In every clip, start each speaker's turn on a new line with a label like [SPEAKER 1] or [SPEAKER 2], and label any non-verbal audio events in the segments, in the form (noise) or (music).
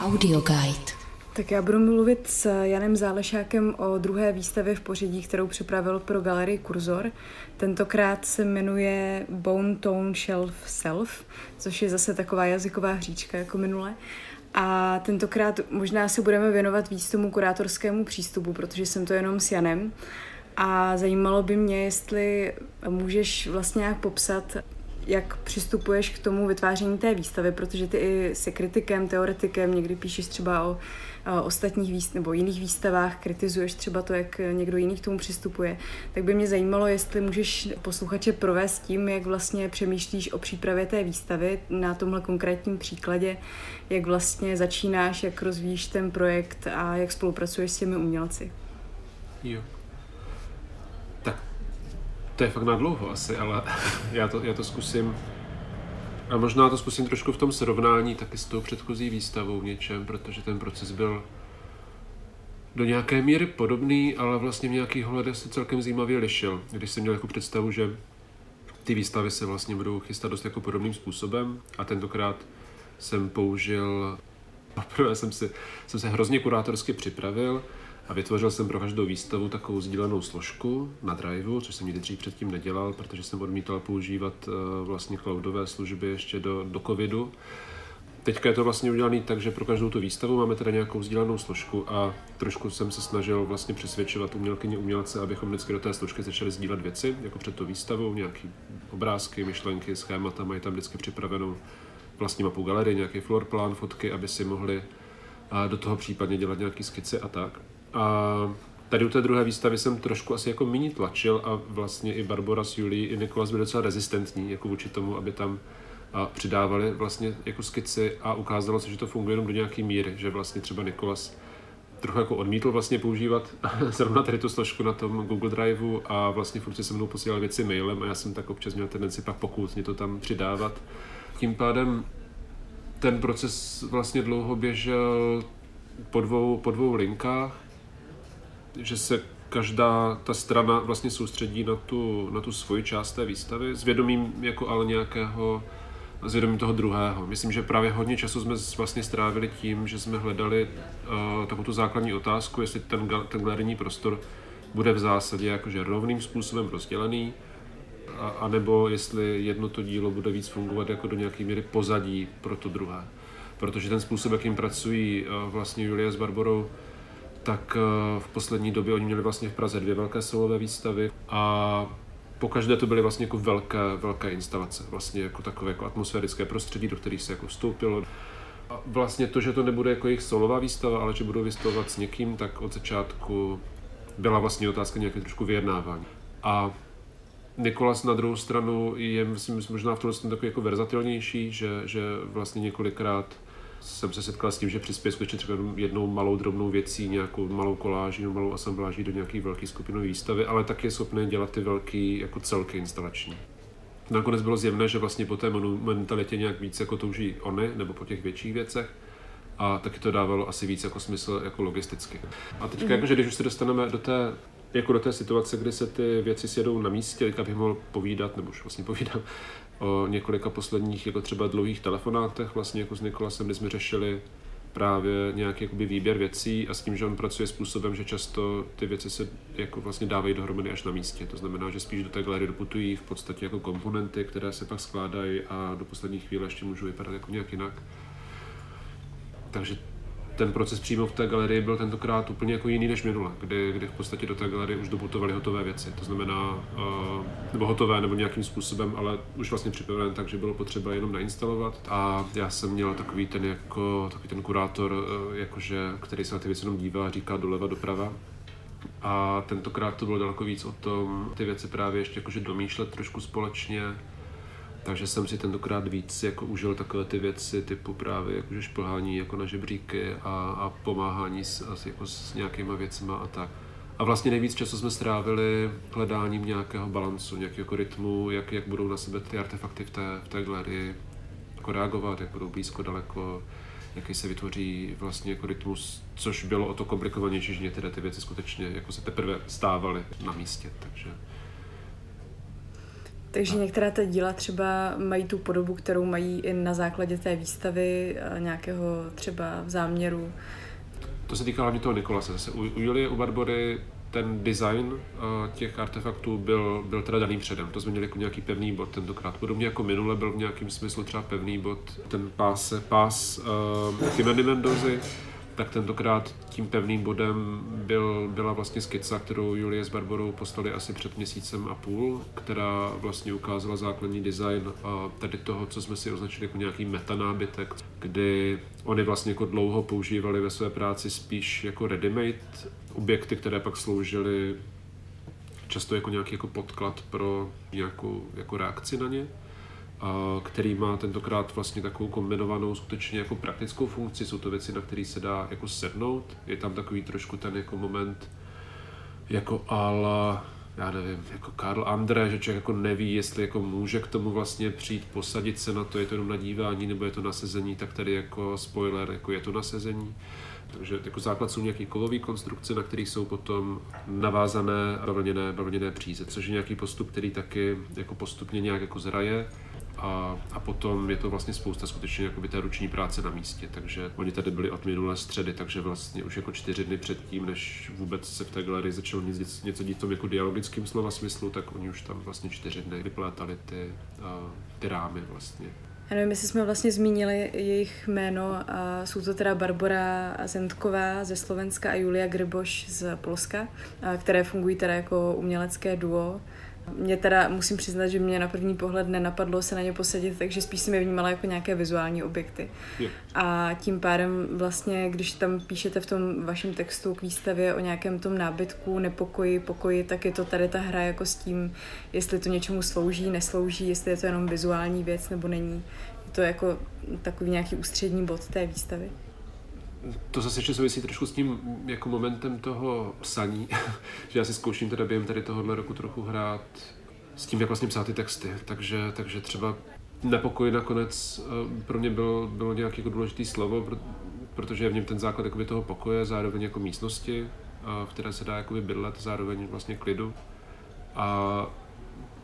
[SPEAKER 1] Audio Guide.
[SPEAKER 2] Tak já budu mluvit s Janem Zálešákem o druhé výstavě v pořadí, kterou připravil pro galerii Kurzor. Tentokrát se jmenuje Bone Tone Shelf Self, což je zase taková jazyková hříčka jako minule. A tentokrát možná se budeme věnovat víc tomu kurátorskému přístupu, protože jsem to jenom s Janem. A zajímalo by mě, jestli můžeš vlastně nějak popsat, jak přistupuješ k tomu vytváření té výstavy, protože ty i jsi kritikem, teoretikem, někdy píšeš třeba o, o ostatních výst nebo jiných výstavách, kritizuješ třeba to, jak někdo jiný k tomu přistupuje. Tak by mě zajímalo, jestli můžeš posluchače provést tím, jak vlastně přemýšlíš o přípravě té výstavy na tomhle konkrétním příkladě, jak vlastně začínáš, jak rozvíjíš ten projekt a jak spolupracuješ s těmi umělci.
[SPEAKER 3] Jo. To je fakt na dlouho asi, ale (laughs) já to, já to zkusím. A možná to zkusím trošku v tom srovnání taky s tou předchozí výstavou v něčem, protože ten proces byl do nějaké míry podobný, ale vlastně v nějakých hledech se celkem zajímavě lišil. Když jsem měl jako představu, že ty výstavy se vlastně budou chystat dost jako podobným způsobem a tentokrát jsem použil, (laughs) poprvé jsem, si, jsem se hrozně kurátorsky připravil, a vytvořil jsem pro každou výstavu takovou sdílenou složku na Driveu, což jsem nikdy dřív předtím nedělal, protože jsem odmítal používat uh, vlastně cloudové služby ještě do, do covidu. Teďka je to vlastně udělané tak, že pro každou tu výstavu máme teda nějakou sdílenou složku a trošku jsem se snažil vlastně přesvědčovat umělkyně umělce, abychom vždycky do té složky začali sdílet věci, jako před tou výstavou, nějaké obrázky, myšlenky, schémata, mají tam vždycky připravenou vlastní mapu galerie, nějaký floor plan, fotky, aby si mohli do toho případně dělat nějaké skici a tak. A tady u té druhé výstavy jsem trošku asi jako méně tlačil a vlastně i Barbara s Julí i Nikolas byli docela rezistentní jako vůči tomu, aby tam a přidávali vlastně jako skici a ukázalo se, že to funguje jenom do nějaké míry, že vlastně třeba Nikolas trochu jako odmítl vlastně používat (laughs) zrovna tady tu složku na tom Google Driveu a vlastně furt se mnou posílal věci mailem a já jsem tak občas měl tendenci pak pokoutně to tam přidávat. Tím pádem ten proces vlastně dlouho běžel po dvou, po dvou linkách že se každá ta strana vlastně soustředí na tu, na tu svoji část té výstavy s vědomím jako ale nějakého s vědomím toho druhého. Myslím, že právě hodně času jsme vlastně strávili tím, že jsme hledali uh, takovou tu základní otázku, jestli ten, ten galerijní prostor bude v zásadě jakože rovným způsobem rozdělený, a, jestli jedno to dílo bude víc fungovat jako do nějaké míry pozadí pro to druhé. Protože ten způsob, jakým pracují uh, vlastně Julie s Barborou, tak eh, v poslední době oni měli vlastně v Praze dvě velké solové výstavy a po každé to byly vlastně jako velké, velké instalace, vlastně jako takové jako atmosférické prostředí, do kterých se jako vstoupilo. A vlastně to, že to nebude jako jejich solová výstava, ale že budou vystavovat s někým, tak od začátku byla vlastně otázka nějaké trošku vyjednávání. A Nikolas na druhou stranu je, myslím, možná v tom takový jako verzatilnější, že, že vlastně několikrát jsem se setkal s tím, že přispěje skutečně třeba jednou malou drobnou věcí, nějakou malou koláží nebo malou asambláží do nějaké velké skupinové výstavy, ale tak je schopný dělat ty velké jako celky instalační. Nakonec bylo zjevné, že vlastně po té monumentalitě nějak víc jako toužíony, nebo po těch větších věcech, a taky to dávalo asi víc jako smysl jako logisticky. A teď, mm. jakože když už se dostaneme do té, jako do té situace, kdy se ty věci sjedou na místě, tak bych mohl povídat, nebo už vlastně povídám, o několika posledních jako třeba dlouhých telefonátech vlastně jako s Nikolasem, kdy jsme řešili právě nějaký jakoby výběr věcí a s tím, že on pracuje způsobem, že často ty věci se jako vlastně dávají dohromady až na místě. To znamená, že spíš do té galerie doputují v podstatě jako komponenty, které se pak skládají a do poslední chvíle ještě můžou vypadat jako nějak jinak. Takže ten proces přímo v té galerii byl tentokrát úplně jako jiný než minule, kdy, kdy v podstatě do té galerie už doputovaly hotové věci. To znamená, uh, nebo hotové nebo nějakým způsobem, ale už vlastně připravené, takže bylo potřeba jenom nainstalovat. A já jsem měl takový ten, jako, takový ten kurátor, uh, jakože, který se na ty věci jenom dívá a říká doleva, doprava. A tentokrát to bylo daleko víc o tom, ty věci právě ještě jakože domýšlet trošku společně, takže jsem si tentokrát víc jako užil takové ty věci typu právě jakože šplhání jako na žebříky a, a pomáhání s, s, jako s nějakýma věcma a tak. A vlastně nejvíc času jsme strávili hledáním nějakého balancu, nějakého jako rytmu, jak, jak budou na sebe ty artefakty v té, v té galerii jako reagovat, jak budou blízko, daleko, jaký se vytvoří vlastně jako rytmus, což bylo o to komplikovanější, že některé ty věci skutečně jako se teprve stávaly na místě, takže
[SPEAKER 2] Takže některá ta díla třeba mají tu podobu, kterou mají i na základě té výstavy nějakého třeba záměru.
[SPEAKER 3] To se týká hlavně toho Nikolase. Zase u, u Julie, u Barbory ten design uh, těch artefaktů byl, byl teda daný předem. To jsme měli jako nějaký pevný bod tentokrát. Podobně jako minule byl v nějakém smyslu třeba pevný bod ten pás, pás uh, Chimeny Mendozy, tak tentokrát tím pevným bodem byl, byla vlastně skica, kterou Julie s Barbarou poslali asi před měsícem a půl, která vlastně ukázala základní design a tady toho, co jsme si označili jako nějaký metanábytek, kdy oni vlastně jako dlouho používali ve své práci spíš jako ready-made objekty, které pak sloužily často jako nějaký jako podklad pro nějakou jako reakci na ně který má tentokrát vlastně takovou kombinovanou skutečně jako praktickou funkci. Jsou to věci, na které se dá jako sednout. Je tam takový trošku ten jako moment jako ala, já nevím, jako Karl André, že člověk jako neví, jestli jako může k tomu vlastně přijít, posadit se na to, je to jenom na dívání, nebo je to na sezení, tak tady jako spoiler, jako je to na sezení. Takže jako základ jsou nějaké kovové konstrukce, na kterých jsou potom navázané bavlněné, bavlněné příze, což je nějaký postup, který taky jako postupně nějak jako zraje a, a potom je to vlastně spousta skutečně jakoby té ruční práce na místě, takže oni tady byli od minulé středy, takže vlastně už jako čtyři dny předtím, než vůbec se v té galerii začalo nic, něco dít v tom jako dialogickým slova smyslu, tak oni už tam vlastně čtyři dny vyplétali ty, ty rámy vlastně.
[SPEAKER 2] Já nevím, jestli jsme vlastně zmínili jejich jméno. Jsou to teda Barbara Zentková ze Slovenska a Julia Gryboš z Polska, které fungují teda jako umělecké duo. Mě teda musím přiznat, že mě na první pohled nenapadlo se na ně posadit, takže spíš jsem je vnímala jako nějaké vizuální objekty. Je. A tím pádem vlastně, když tam píšete v tom vašem textu k výstavě o nějakém tom nábytku, nepokoji, pokoji, tak je to tady ta hra jako s tím, jestli to něčemu slouží, neslouží, jestli je to jenom vizuální věc nebo není. Je to jako takový nějaký ústřední bod té výstavy
[SPEAKER 3] to zase ještě souvisí trošku s tím jako momentem toho psaní, (laughs) že já si zkouším teda během tady tohohle roku trochu hrát s tím, jak vlastně psát ty texty. Takže, takže třeba nepokoj nakonec eh, pro mě bylo, bylo nějaké jako důležité slovo, protože je v něm ten základ jakoby toho pokoje, zároveň jako místnosti, v které se dá jakoby bydlet, zároveň vlastně klidu. A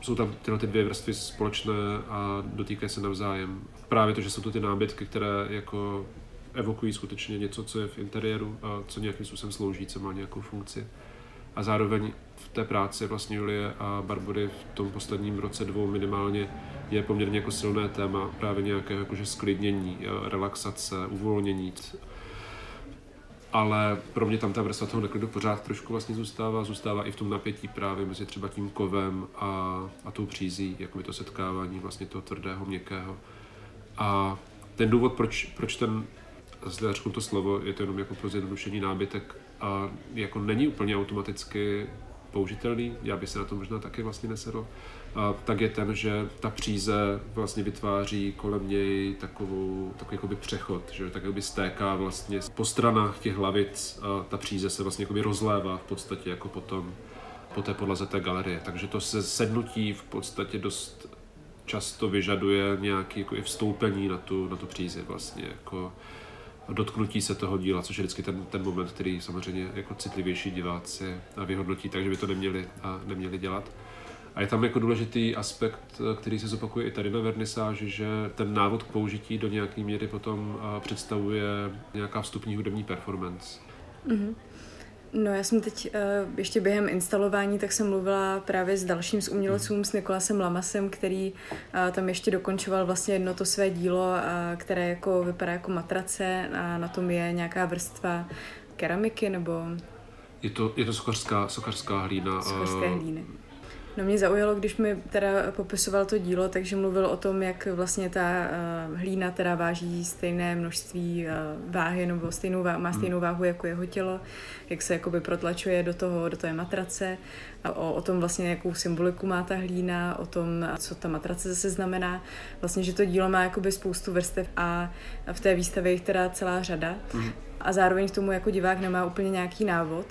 [SPEAKER 3] jsou tam tyhle ty dvě vrstvy společné a dotýkají se navzájem. Právě to, že jsou to ty nábytky, které jako evokují skutečně něco, co je v interiéru a co nějakým způsobem slouží, co má nějakou funkci. A zároveň v té práci vlastně Julie a Barbory v tom posledním roce dvou minimálně je poměrně jako silné téma právě nějakého jakože sklidnění, relaxace, uvolnění. Ale pro mě tam ta vrstva toho neklidu pořád trošku vlastně zůstává, zůstává i v tom napětí právě mezi třeba tím kovem a, a tou přízí, jako by to setkávání vlastně toho tvrdého, měkkého. A ten důvod, proč, proč ten zde řeknu to slovo, je to jenom jako pro zjednodušení nábytek a jako není úplně automaticky použitelný, já bych se na to možná taky vlastně nesedl, a tak je ten, že ta příze vlastně vytváří kolem něj takovou, takový jakoby přechod, že tak jakoby stéká vlastně po stranách těch hlavic a ta příze se vlastně jakoby rozlévá v podstatě jako potom po té podlaze té galerie. Takže to se sednutí v podstatě dost často vyžaduje nějaké jako i vstoupení na tu, na tu přízi vlastně. Jako, dotknutí se toho díla, což je vždycky ten, ten moment, který samozřejmě jako citlivější diváci vyhodnotí, takže by to neměli, a neměli dělat. A je tam jako důležitý aspekt, který se zopakuje i tady na vernisáži, že ten návod k použití do nějaké míry potom představuje nějaká vstupní hudební performance. Mm-hmm.
[SPEAKER 2] No já jsem teď uh, ještě během instalování, tak jsem mluvila právě s dalším z umělcům, s Nikolasem Lamasem, který uh, tam ještě dokončoval vlastně jedno to své dílo, uh, které jako vypadá jako matrace a na tom je nějaká vrstva keramiky nebo...
[SPEAKER 3] Je to, je to sochařská, sochařská hlína.
[SPEAKER 2] Sochařské hlíny. No mě zaujalo, když mi teda popisoval to dílo, takže mluvil o tom, jak vlastně ta uh, hlína teda váží stejné množství uh, váhy nebo stejnou váhu, má hmm. stejnou váhu jako jeho tělo, jak se jakoby protlačuje do toho, do té matrace a o, o tom vlastně, jakou symboliku má ta hlína, o tom, co ta matrace zase znamená. Vlastně, že to dílo má jakoby spoustu vrstev a v té výstavě jich teda celá řada. Mm. A zároveň k tomu jako divák nemá úplně nějaký návod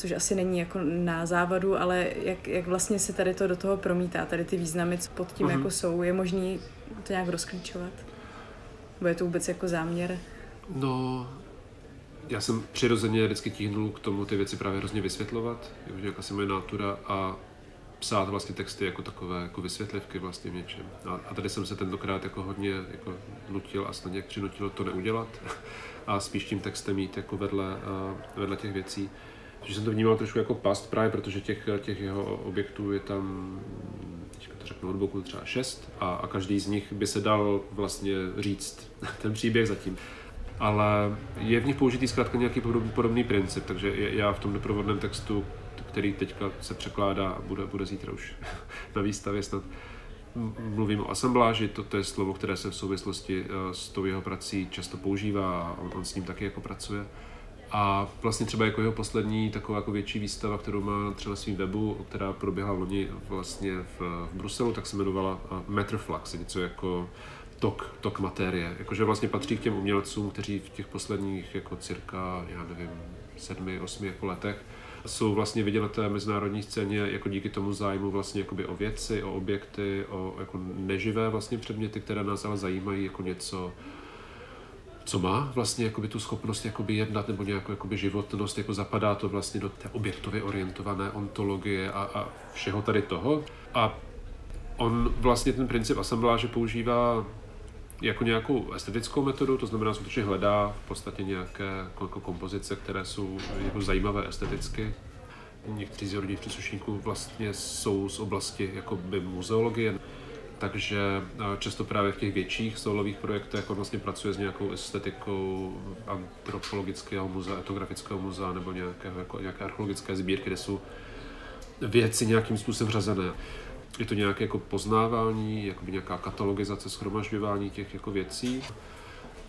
[SPEAKER 2] což asi není jako na závadu, ale jak, jak vlastně se tady to do toho promítá, tady ty významy, co pod tím uh-huh. jako jsou, je možný to nějak rozklíčovat? Nebo je to vůbec jako záměr?
[SPEAKER 3] No, já jsem přirozeně vždycky tíhnul k tomu ty věci právě hrozně vysvětlovat, jak asi moje natura a psát vlastně texty jako takové jako vysvětlivky vlastně v něčem. A, a tady jsem se tentokrát jako hodně jako nutil a snad nějak přinutil to neudělat (laughs) a spíš tím textem jít jako vedle, vedle těch věcí. Takže jsem to vnímal trošku jako past právě, protože těch, těch jeho objektů je tam, to řeknu od boku, třeba šest a, a každý z nich by se dal vlastně říct (laughs) ten příběh zatím. Ale je v nich použitý zkrátka nějaký podobný, podobný princip, takže já v tom doprovodném textu, který teďka se překládá a bude, bude zítra už (laughs) na výstavě snad, mluvím o asembláži, to, to je slovo, které se v souvislosti eh, s tou jeho prací často používá a on, on s ním taky jako pracuje. A vlastně třeba jako jeho poslední taková jako větší výstava, kterou má třeba svým webu, která proběhla loni vlastně v, v Bruselu, tak se jmenovala eh, Matter Flux, něco jako tok, tok materie. Jakože vlastně patří k těm umělcům, kteří v těch posledních jako cirka, já nevím, sedmi, osmi jako letech jsou vlastně vidět na té mezinárodní scéně jako díky tomu zájmu vlastně jakoby o věci, o objekty, o jako neživé vlastně předměty, které nás ale zajímají jako něco, co má vlastně jakoby tu schopnost jakoby jednat nebo nějakou jakoby životnost, jako zapadá to vlastně do té objektově orientované ontologie a, a všeho tady toho. A on vlastně ten princip asembláže používá jako nějakou estetickou metodu, to znamená, skutečně hledá v podstatě nějaké jako, kompozice, které jsou jako zajímavé esteticky. Někteří z rodinných příslušníků vlastně jsou z oblasti jako muzeologie, takže často právě v těch větších solových projektech on vlastně pracuje s nějakou estetikou antropologického muzea, etnografického muzea nebo nějakého, jako, nějaké archeologické sbírky, kde jsou věci nějakým způsobem řazené. Je to nějaké jako poznávání, jakoby nějaká katalogizace, schromažďování těch jako věcí,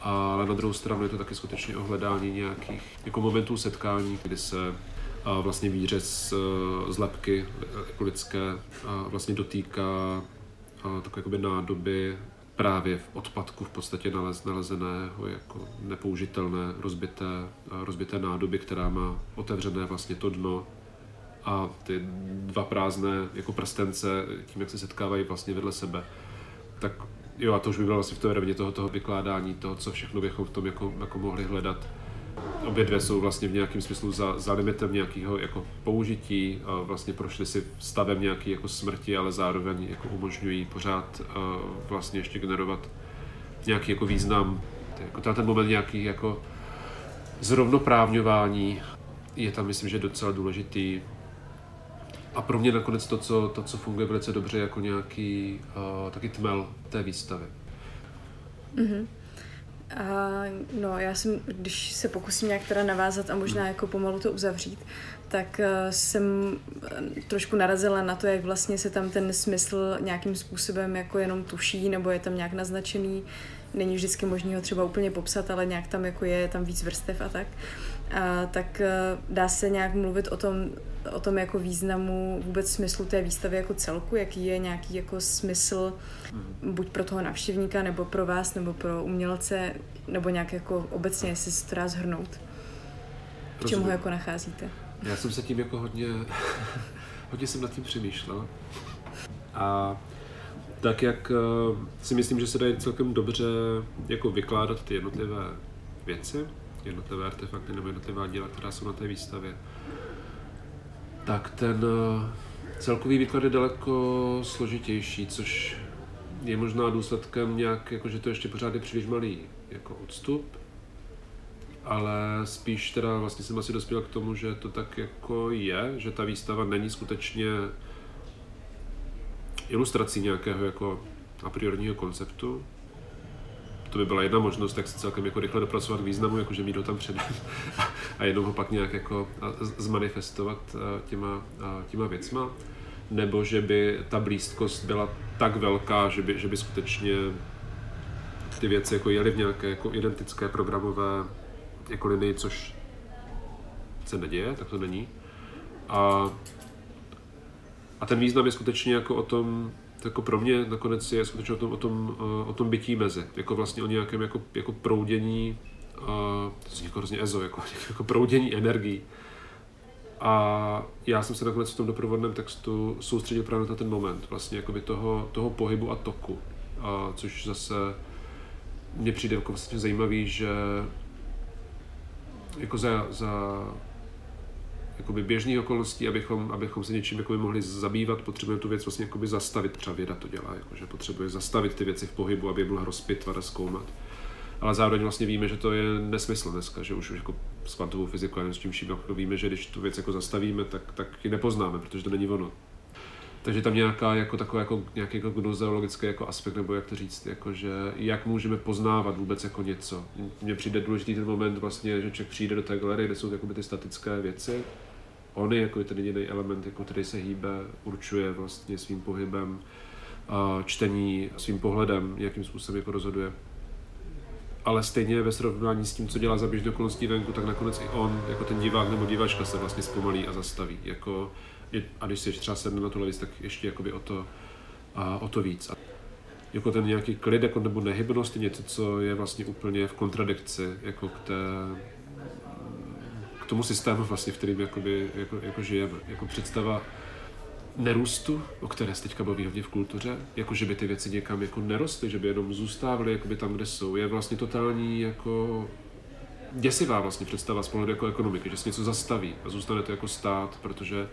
[SPEAKER 3] ale na druhou stranu je to taky skutečně ohledání nějakých jako momentů setkání, kdy se a vlastně výřez z lepky jako lidské vlastně dotýká takové nádoby právě v odpadku v podstatě nalez, nalezeného jako nepoužitelné rozbité, rozbité nádoby, která má otevřené vlastně to dno a ty dva prázdné jako prstence, tím, jak se setkávají vlastně vedle sebe, tak jo, a to už by bylo vlastně v té rovně toho, toho vykládání, toho, co všechno bychom v tom jako, jako mohli hledat. Obě dvě jsou vlastně v nějakém smyslu za, za limitem nějakého jako použití, a vlastně prošly si stavem nějaký jako smrti, ale zároveň jako umožňují pořád vlastně ještě generovat nějaký jako význam, jako ten moment nějaký jako zrovnoprávňování je tam, myslím, že docela důležitý a pro mě nakonec to, co, to, co funguje velice dobře jako nějaký uh, taky tmel té výstavy.
[SPEAKER 2] Mm-hmm. A, no, já jsem, když se pokusím nějak teda navázat a možná jako pomalu to uzavřít, tak uh, jsem eh, trošku narazila na to, jak vlastně se tam ten smysl nějakým způsobem jako jenom tuší, nebo je tam nějak naznačený. Není vždycky možný ho třeba úplně popsat, ale nějak tam jako je, tam víc vrstev a tak. A, tak uh, dá se nějak mluvit o tom, o tom jako významu vůbec smyslu té výstavy jako celku, jaký je nějaký jako smysl mm. buď pro toho návštěvníka, nebo pro vás, nebo pro umělce, nebo nějak jako obecně, jestli se to dá zhrnout. V čem ho jako nacházíte?
[SPEAKER 3] Já jsem se tím jako hodně, (laughs) hodně jsem nad tím přemýšlel. A tak jak eh, si myslím, že se dají celkem dobře jako vykládat ty jednotlivé věci, jednotlivé artefakty nebo jednotlivá díla, která jsou na té výstavě, tak ten eh, celkový výklad je daleko složitější, což je možná důsledkem nějak, jako že to ještě pořád je příliš malý jako odstup, ale spíš teda vlastně jsem asi dospěl k tomu, že to tak jako je, že ta výstava není skutečně ilustrací nějakého jako a priorního konceptu, to by byla jedna možnost, jak se celkem jako rychle dopracovat k významu, jakože mít ho tam předem (laughs) a jenom ho pak nějak jako zmanifestovat těma, těma věcma. Nebo že by ta blízkost byla tak velká, že by, že by skutečně ty věci jako jeli v nějaké jako identické programové jako linii, což se neděje, tak to není. A, a ten význam je skutečně jako o tom, to jako pro mě nakonec je skutečně o tom, o tom, eh, o tom bytí mezi, jako vlastně o nějakém jako, jako proudění, a, to je jako hrozně ezo, jako, (laughs) jako proudění energií. A já jsem se nakonec v tom doprovodném textu soustředil právě na ten moment, vlastně jako by toho, toho pohybu a toku, a, což zase mně přijde jako vlastně zajímavý, že jako za, za jakoby běžných okolností, abychom, abychom se něčím jakoby mohli zabývat, potřebujeme tu věc vlastně jakoby zastavit. Třeba věda to dělá, jako, že potřebuje zastavit ty věci v pohybu, aby je mohla rozpitvat a zkoumat. Ale zároveň vlastně víme, že to je nesmysl dneska, že už, už jako s kvantovou fyzikou a s tím vším jako víme, že když tu věc jako zastavíme, tak, tak ji nepoznáme, protože to není ono. Takže tam nějaká jako takový jako, nějaký jako gnozeologický jako aspekt, nebo jak to říct, jako že jak můžeme poznávat vůbec jako něco. Mně přijde důležitý ten moment vlastně, že člověk přijde do té galerie, kde jsou ty statické věci. On je jako ten jediný element, jako který se hýbe, určuje vlastně svým pohybem, čtení, svým pohledem, jakým způsobem jako rozhoduje. Ale stejně ve srovnání s tím, co dělá za běžné okolností venku, tak nakonec i on, jako ten divák nebo diváčka se vlastně zpomalí a zastaví. Jako, a když si ještě třeba sedne na tu lavici, tak ještě jakoby o to, a o to víc. Jako ten nějaký klid jako, nebo nehybnost je něco, co je vlastně úplně v kontradikci jako k, té, tomu systému, vlastně, v kterým jakoby, jako, jako žijeme. Jako představa nerůstu, o které se teďka baví hodně v kultuře, jako že by ty věci někam jako nerostly, že by jenom zůstávaly jakoby tam, kde jsou, je vlastně totální jako děsivá vlastně představa z pohledu jako ekonomiky, že se něco zastaví a zůstane to jako stát, protože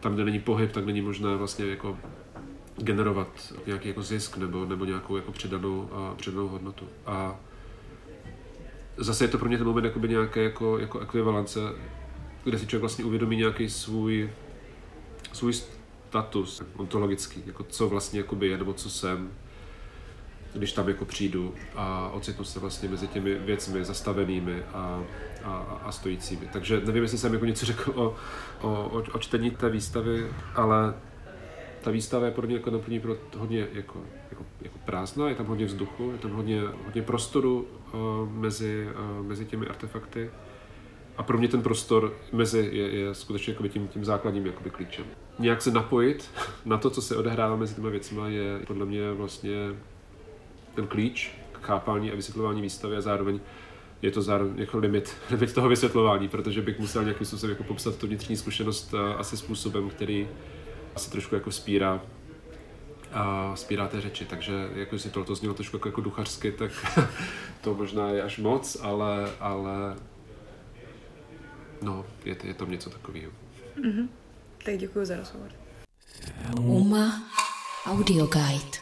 [SPEAKER 3] tam, kde není pohyb, tak není možné vlastně jako generovat nějaký jako zisk nebo, nebo nějakou jako přidanou, a, přidanou hodnotu. A zase je to pro mě ten moment jakoby nějaké jako, jako ekvivalence, kde si člověk vlastně uvědomí nějaký svůj, svůj status ontologický, jako co vlastně jakoby je, nebo co jsem, když tam jako přijdu a ocitnu se vlastně mezi těmi věcmi zastavenými a, a, a stojícími. Takže nevím, jestli jsem jako něco řekl o, o, o čtení té výstavy, ale ta výstava je pro mě jako naplní pro hodně jako, jako, jako prázdná, je tam hodně vzduchu, je tam hodně, hodně prostoru uh, mezi, uh, mezi těmi artefakty. A pro mě ten prostor mezi je, je skutečně tím, tím základním jakoby klíčem. Nějak se napojit (laughs) na to, co se odehrává mezi těmi věcmi, je podle mě vlastně ten klíč k chápání a vysvětlování výstavy a zároveň je to zároveň jako limit, (laughs) limit toho vysvětlování, protože bych musel nějakým způsobem jako popsat tu vnitřní zkušenost asi způsobem, který asi trošku jako spírá a spírá té řeči, takže jako si tohle znělo trošku jako, jako duchařsky, tak (laughs) to možná je až moc, ale, ale no, je, je tam něco takového.
[SPEAKER 2] Mm-hmm. Tak děkuji za rozhovor.
[SPEAKER 1] Uma Audio Guide.